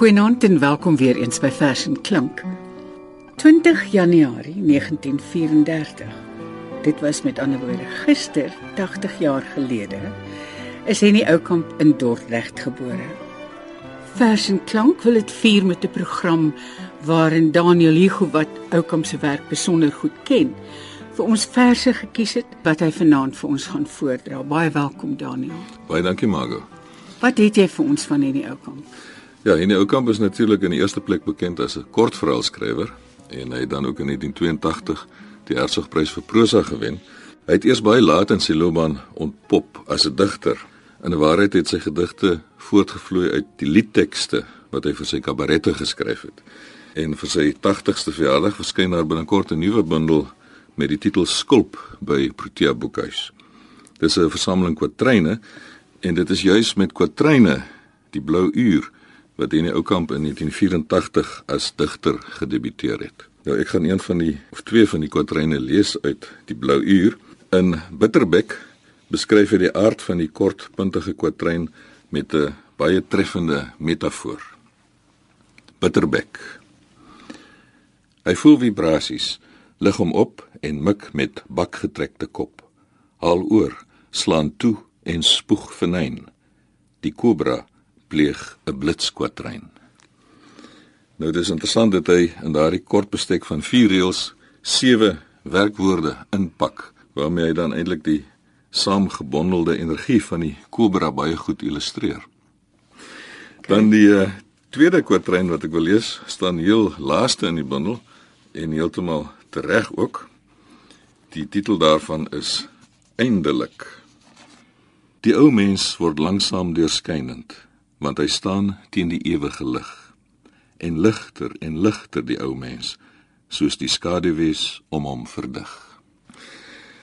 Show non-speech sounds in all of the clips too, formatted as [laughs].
Goeienaand en welkom weer eens by Vers en Klank. 20 Januarie 1934. Dit was met ander woorde gister, 80 jaar gelede, is Henny Oukamp in Dordrecht gebore. Vers en Klank wil dit vier met 'n program waarin Daniel Hugo wat Oukamp se werk besonder goed ken, vir ons verse gekies het wat hy vanaand vir ons gaan voordra. Baie welkom Daniel. Baie dankie Margo. Wat het jy vir ons van Henny Oukamp? Ja, Henny Oukamp is natuurlik in die eerste plek bekend as 'n kortverhaalskrywer en hy het dan ook in 1982 die Hertzogprys vir prosa gewen. Hy het eers baie laat in sy loopbaan ontpop as 'n digter. In waarheid het sy gedigte voortgevloei uit die liedtekste wat hy vir sy kabarette geskryf het. En vir sy 80ste verjaardag verskyn daar binnekort 'n nuwe bundel met die titel Skulp by Protea Boekhuis. Dis 'n versameling kwatryne en dit is juis met kwatryne, die blou uur wat in die ou kamp in 1984 as digter gedebuteer het. Nou ek gaan een van die of twee van die kwatryne lees uit die Blou Uur. In Bitterbek beskryf hy die aard van die kort puntige kwatryn met 'n baie treffende metafoor. Bitterbek. Hy voel vibrasies, lig hom op en mik met bakgetrekte kop. Haal oor, slaan toe en spoeg venyn. Die kobra pleeg 'n blitskwatryn. Nou dis interessant dat hy in daardie kort bestek van 4 reëls 7 werkwoorde inpak waarmee hy dan eintlik die saamgebondelde energie van die kobra baie goed illustreer. Dan die uh, tweede kwatryn wat ek wil lees, staan heel laaste in die bundel en heeltemal tereg ook. Die titel daarvan is Eindelik. Die ou mens word langsam deurskynend want hy staan teen die ewige lig en ligter en ligter die ou mens soos die skaduwees om hom verdig.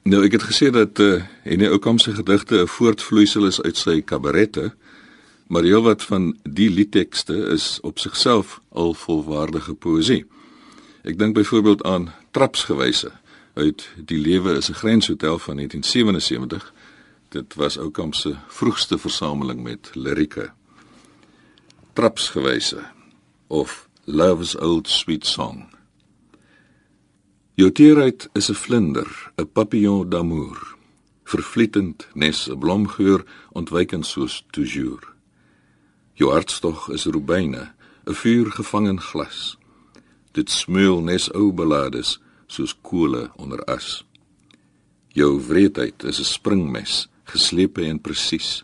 Nou ek het gesê dat uh, en die ou kam se gedigte 'n voortvloeisel is uit sy kabarette, maar heelwat van die liedtekste is op sigself al volwaardige poësie. Ek dink byvoorbeeld aan Trapsgewyse uit Die lewe is 'n grenshotel van 1977. Dit was ou kam se vroegste versameling met lirieke trapsgewyse of love's old sweet song. Jou teerheid is 'n vlinder, 'n papillon d'amour, vervlietend nes 'n blomgeur ontwykend soos toujours. Jou hartstog is rubyne, 'n vuur gevang in glas. Dit smeul nes ou belades soos kole onder as. Jou wreedheid is 'n springmes, geslepe en presies,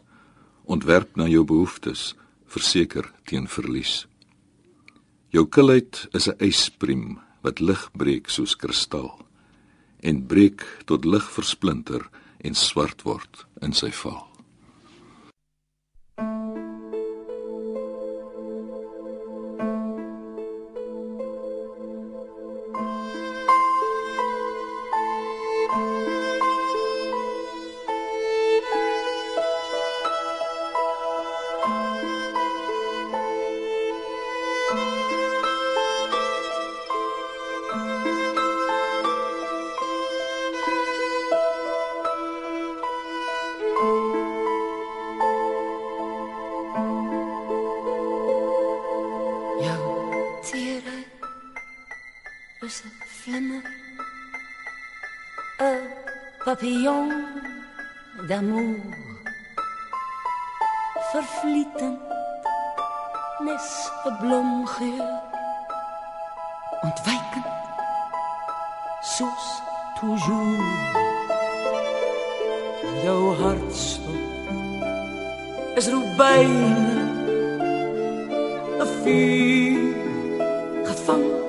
ontwerp na jou behoeftes verseker teen verlies. Jou kilheid is 'n yspriem wat lig breek soos kristal en breek tot lig versplinter en swart word in sy val. Papillon d'amour. Vervlieten nes 'n blomgeur ontwyken soos toujours. Jou hartstop is rubyne 'n vuur. Gevang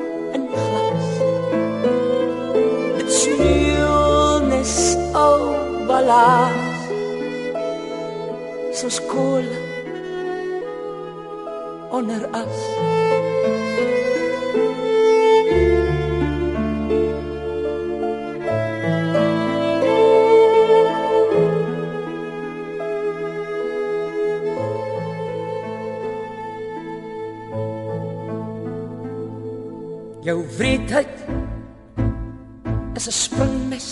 balas so skool onder as jou wreedheid is 'n springmes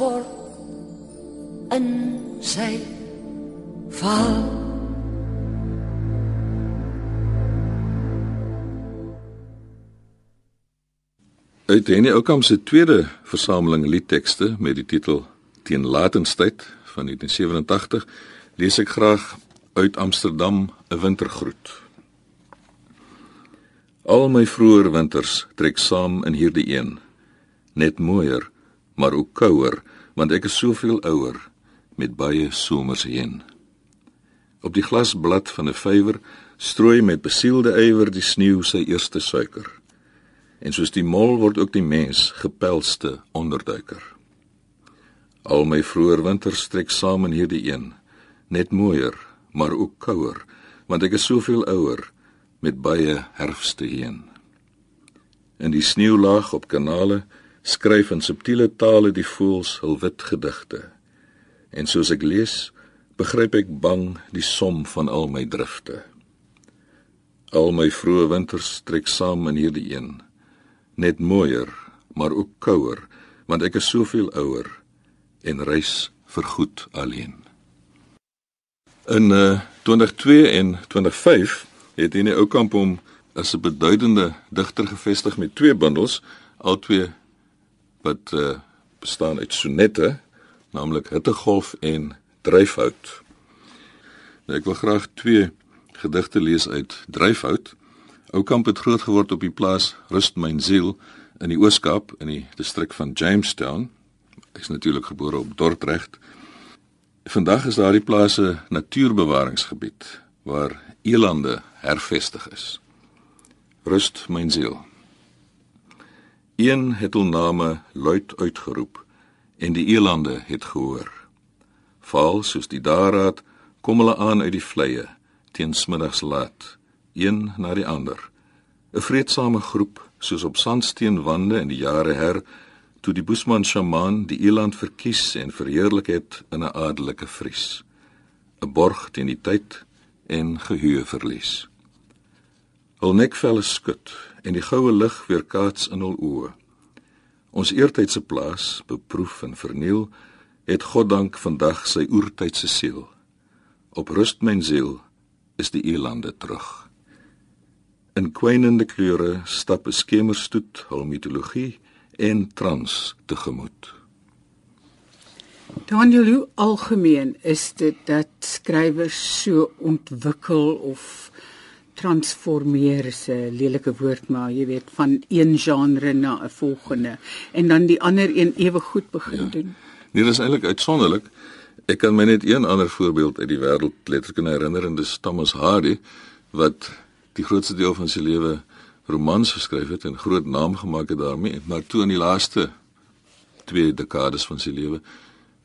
word in sy val Uit Henny Oukamp se tweede versameling liedtekste met die titel Teen Latenstyd van 1987 lees ek graag uit Amsterdam 'n wintergroet. Al my vroeë winters trek saam in hierdie een. Net mooier, maar ook kouer, want ek is soveel ouer met baie somers heen. Op die glasblad van 'n vywer strooi met besielde ywer die sneeu sy eerste suiker. En soos die mol word ook die mens gepelste onderduiker. Al my vroeë winters trek saam in hierdie een, net mooier, maar ook kouer, want ek is soveel ouer met baie herfste heen. In die sneeulaag op kanale skryf in subtiele tale die voëls hul wit gedigte. En soos ek lees, begryp ek bang die som van al my drifte. Al my vroeë winters trek saam in hierdie een net mooier, maar ook kouer, want ek is soveel ouer en reis vergoed alleen. In uh, 2002 en 2005 het hy 'n ou kamp hom as 'n beduidende digter gevestig met twee bundels, albei wat uh, bestaan uit sonette, naamlik Hittegolf en Dryfhout. Nou ek wil graag twee gedigte lees uit Dryfhout. Oukamp het groot geword op die plaas Rust myn siel in die Ooskaap in die distrik van Jamestown. Hy is natuurlik gebore op Dordrecht. Vandag is daardie plaas 'n natuurbewaringsgebied waar elande hervestig is. Rust myn siel. Een het hul name luid uitgeroep en die elande het gehoor. Val soos die daraad kom hulle aan uit die vleie teen smiddags laat een na die ander. 'n Vreedsame groep soos op sandsteenwande in die jare her toe die Boesman sjamaan die eland verkies en verheerlik het in 'n adelike vries. 'n Borg teen die tyd en geheue verlies. Hul nekvelle skud en die goue lig weer kaats in hul oë. Ons eertydse plaas, beproef en verniel, het goddank vandag sy oertydse siel. Op rust myn siel is die elande terug. In kwynende kleure stap 'n skemerstoet hul mitologie en trans tegemoet. Daniel, hoe algemeen is dit dat skrywers so ontwikkel of transformeer is 'n lelike woord maar jy weet van een genre na 'n volgende en dan die ander een ewe goed begin ja. doen. Nee, dis eintlik uitsonderlik. Ek kan my net een ander voorbeeld uit die wêreld letterlik herinner en dis Thomas Hardy wat die grootste deel van sy lewe romans geskryf het en groot naam gemaak het daarmee, maar toe in die laaste twee dekades van sy lewe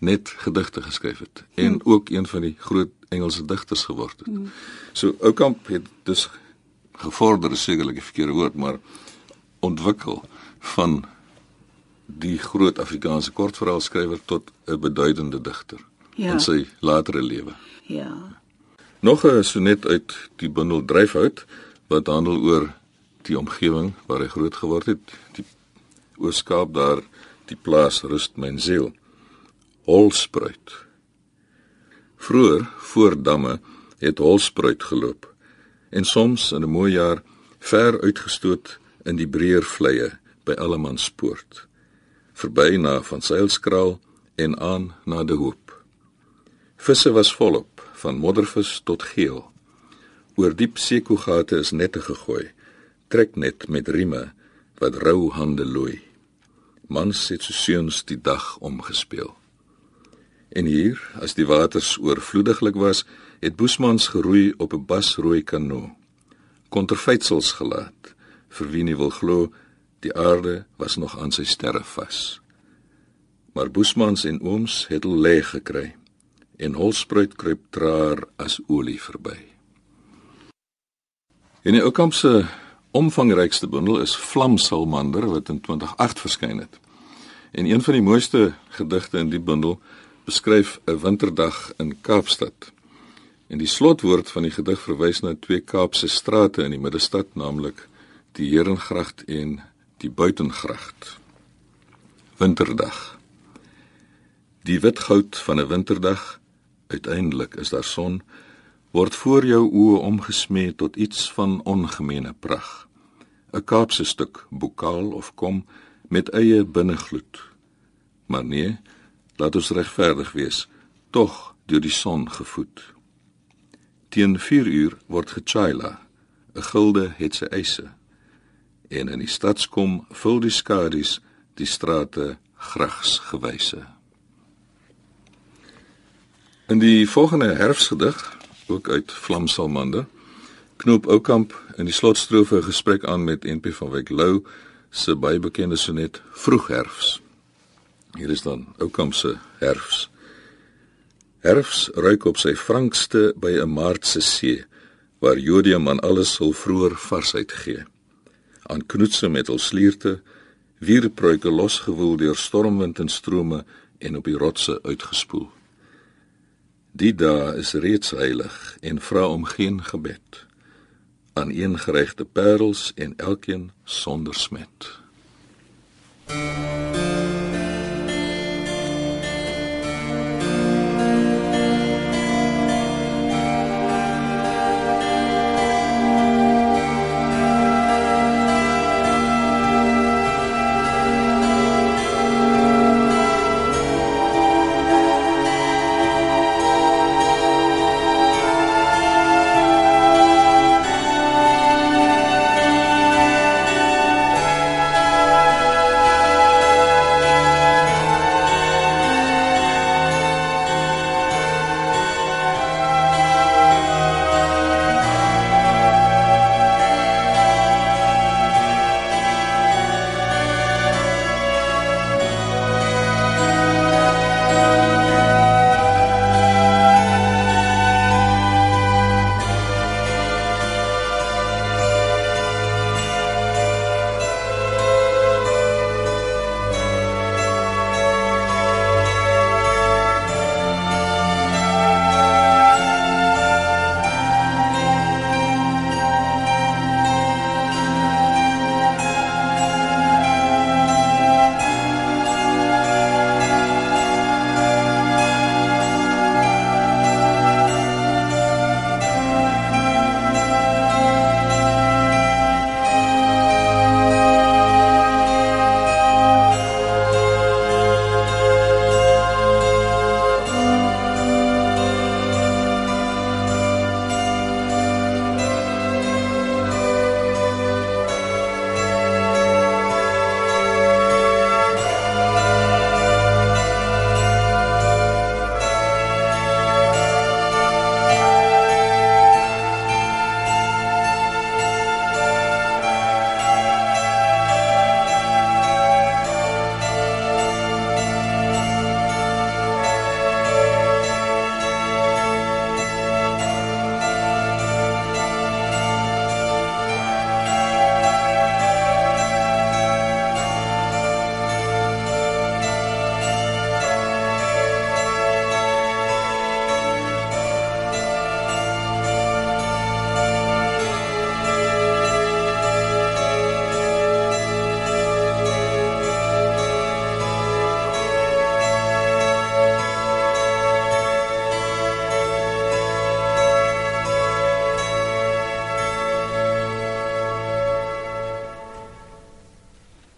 net gedigte geskryf het en hmm. ook een van die groot Engelse digters geword het. Hmm. So Oukamp het dus gevorder is sekerlik 'n verkeerde woord, maar ontwikkel van die groot Afrikaanse kortverhaalskrywer tot 'n beduidende digter ja. in sy latere lewe. Ja. Nog 'n sonnet uit die bundel Dryfhout wat handel oor die omgewing waar hy groot geword het, die Ooskaap daar, die plaas rust myn siel. Holspruit. Vroer voor damme het holspruit geloop en soms in 'n mooi jaar ver uitgestoot in die breër vleie by Allemanspoort verby na van Seilskraal en aan na die hoop. Visse was volop van moddervis tot geel. Oor diep seekogate is nette gegooi, treknet met rieme wat rou hande looi. Mans het so seuns die dag omgespeel. En hier, as die waters oorvloediglik was, het Boesmans geroei op 'n basrooi kano. Konterfeitsels gelaat. Vir wie nie wil glo, die aarde was nog aan sy sterre vas. Maar Boesmans en ooms het hul lê gekry en holspruit kruip traar as olie verby. In die Oukamp se omvangrykste bundel is Vlamsalmander wat in 2008 verskyn het. En een van die mooiste gedigte in die bundel beskryf 'n winterdag in Kaapstad. En die slotwoord van die gedig verwys na twee Kaapse strate in die middestad, naamlik die Herengracht en die Buitengracht. Winterdag. Die wit goud van 'n winterdag, uiteindelik is daar son, word voor jou oë omgesmee tot iets van ongemeene pragt. 'n Kaapse stuk bokaal of kom met eie binnegloed. Maar nee, laat ons regverdig wees, tog deur die son gevoed. Teen 4 uur word gechaila, 'n gilde het sy eise. En in die stadskom vul die skadu's die strate grags gewyse. In die volgende herfsgedig, ook uit Vlamsalmander, knoop Oukamp in die slotstrofe 'n gesprek aan met NP van Wyk Lou se baie bekende sonnet Vroegherfs. Hier is dan Oukamp se herfs. Herfs ruik op sy frankste by 'n maartse see waar jodium aan alles hul vroeër varsheid gee. Aan knoetse met hul slierte, wierpruike losgewoel deur stormwind en strome en op die rotse uitgespoel. Die dae is reeds heilig en vra om geen gebed aan een geregte parels en elkeen sonder smet.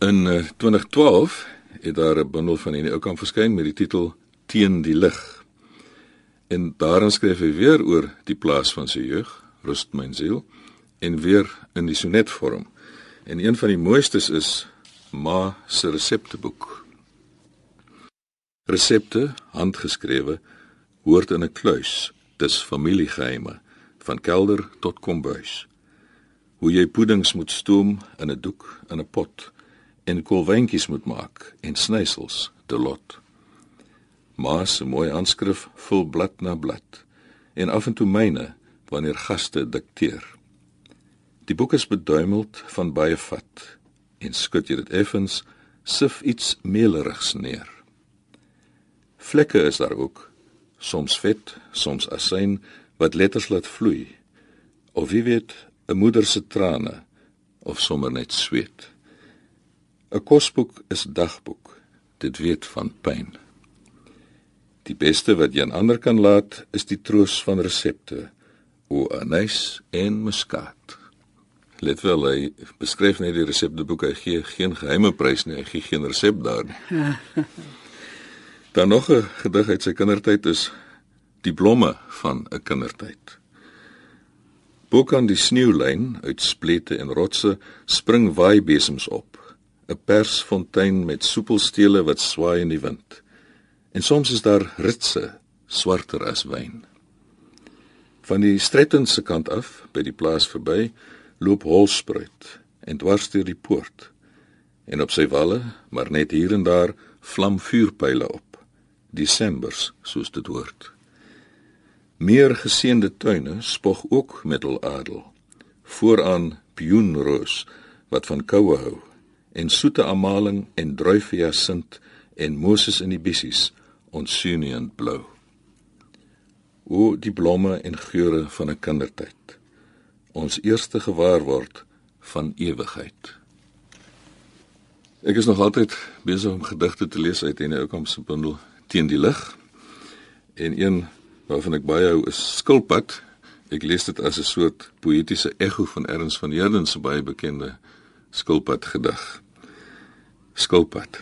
In 2012 eh, het daar 'n bundel van hierdie ou kan verskyn met die titel Teen die lig. En daarin skryf hy weer oor die plaas van sy jeug, Rust my siel, en weer in die sonetvorm. En een van die mooistes is Ma se resepteboek. Resepte, handgeskrewe, hoort in 'n kluis. Dis familiegeheime van kelder tot kombuis. Hoe jy puddings moet stoom in 'n doek in 'n pot en kolwyntjies moet maak en snysels te lot. Ma se mooi aanskrif vul blad na blad en af en toe myne wanneer gaste dikteer. Die boek is beduimeld van baie vat en skud jy dit effens sif iets meelerigs neer. Vlekke is daar ook, soms vet, soms asyn wat letters laat vloei. Of wie weet, 'n moeder se trane of sommer net sweet. 'n Kosboek is dagboek. Dit weet van pyn. Die beste wat jy aan ander kan laat, is die troos van resepte. O anys en muskaat. Let wel, hy beskryf net die resepteboek, hy gee geen geheime prys nie, hy gee geen resep daar nie. [laughs] Dan nog 'n gedig uit sy kindertyd is Die blomme van 'n kindertyd. Boek aan die sneeulyn uit splette en rotse spring waaibesems op. 'n Persfontein met soepelstele wat swaai in die wind. En soms is daar ritse swarter as wyn. Van die Stretton se kant af, by die plaas verby, loop Holspruit en dwars deur die poort. En op sy walle, maar net hier en daar, vlam vuurpyle op. Desembers, soos dit hoort. Meer geseënde tuine spog ook middeladel. Vooraan pioenroos wat van koue hou en soete amaling en druifia sint en Moses in die bissies onsunient blou. O die blomme en geure van 'n kindertyd. Ons eerste gewaarword van ewigheid. Ek is nog altyd besig om gedigte te lees uit Henne Oukamp se bundel teen die lig. En een waarvan ek baie hou is Skilpad. Ek lees dit as 'n soort poëtiese ekko van Ernst van Heerden se baie bekende Skilpad gedig. Skilpad.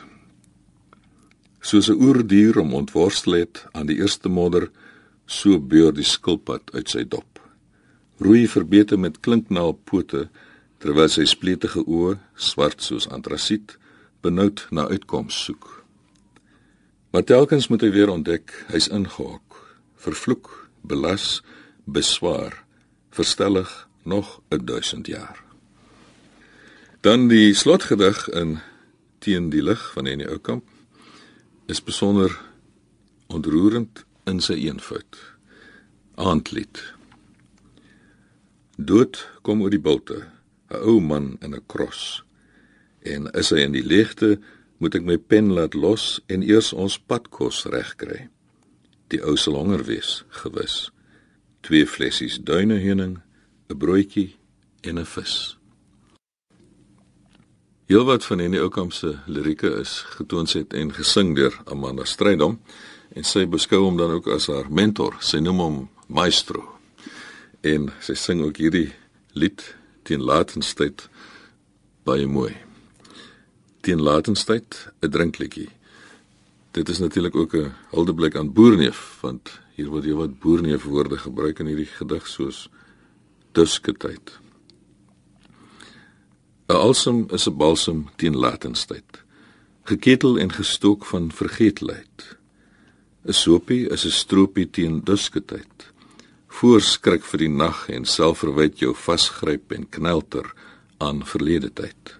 Soos 'n oerdier om ontworstel het aan die eerste modder, so beur die skilpad uit sy dop. Roei verbeter met klinknaal pote terwyl sy spletige oë, swart soos antrasiet, benoud na uitkoms soek. Maar telkens moet hy weer ontdek, hy's ingehok, vervloek, belas, beswaar, verstellig nog 'n duisend jaar. Dan die slotgedig in Teen die lig van Henny Oukamp is besonder ontroerend in sy eenvoud. Aandlied. Dood kom oor die bulte, 'n ou man in 'n kros. En is hy in die leegte moet ek my pen laat los en eers ons padkos regkry. Die ou sal honger wees, gewis. Twee flessies duineheuning, 'n broodjie en 'n vis. Heelwat van hierdie oukamp se lirieke is getoon het en gesing deur Amanda Strydom en sy beskou hom dan ook as haar mentor. Sy noem hom maestro. En sy sing ook hierdie lied teen latenstyd baie mooi teen latenstyd 'n drinkletjie. Dit is natuurlik ook 'n huldeblik aan Boerneef want hier word jy wat Boerneef woorde gebruik in hierdie gedig soos dusketyd. 'n Alsem is 'n balsem teen latenstyd. Geketel en gestook van vergeetlikheid. 'n Sopie is 'n stroopie teen dusketyd. Voorskrik vir die nag en selfverwyd jou vasgryp en knelter aan verlede tyd.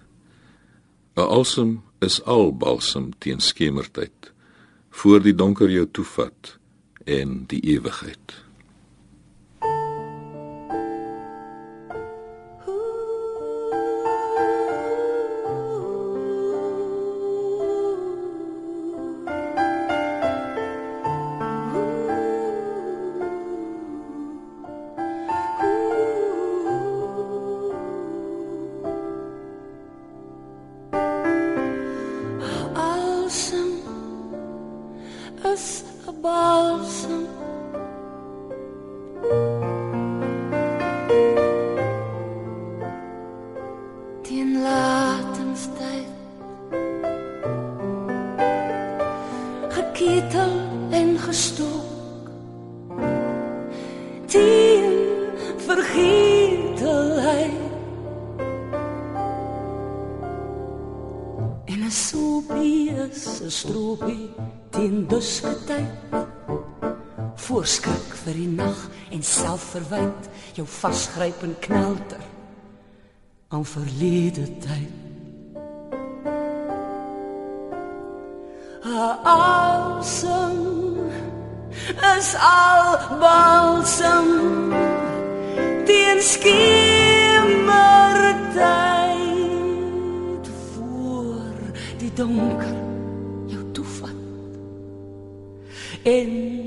'n Alsem is al balsem teen skemertyd voor die donker jou toevat en die ewigheid. balsam Voorskrik vir die nag en selfverwyd jou vasgryp en knelter aan verlede tyd. Awesome is al balsam teen skimmertyd voor die donker jou toevat en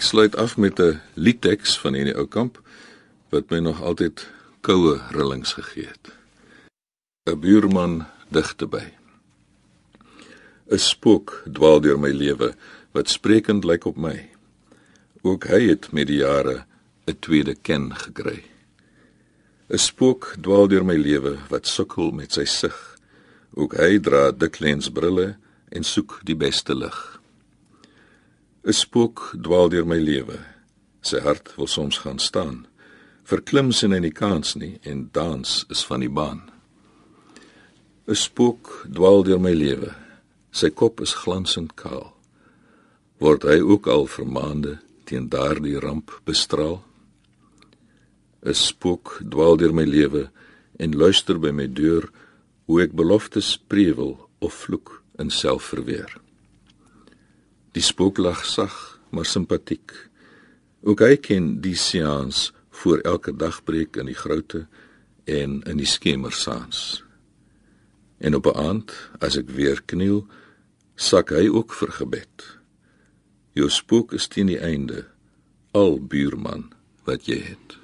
Ek sluit af met 'n liedteks van Henny Oukamp wat my nog altyd koue rillings gegee het. 'n Buurman digte by. 'n Spook dwaal deur my lewe wat sprekend lyk op my. Ook hy het met die jare 'n tweede ken gekry. 'n Spook dwaal deur my lewe wat sukkel met sy sig. Ook hy dra diklensbrille en soek die beste lig. 'n Spook dwaal deur my lewe. Sy hart wil soms gaan staan. Verklim sien hy nie kans nie en dans is van die baan. 'n Spook dwaal deur my lewe. Sy kop is glansend kaal. Word hy ook al vermaande teen daardie ramp bestraal? 'n Spook dwaal deur my lewe en luister by my deur hoe ek beloftes prewel of vloek in selfverweer. Die spook lag sag, maar simpatiek. Ook hy ken die seans voor elke dagbreek in die groute en in die skemersaans. En op 'n aand, as ek weer kniel, sak hy ook vir gebed. Jou spook is teen die einde, al buurman wat jy het.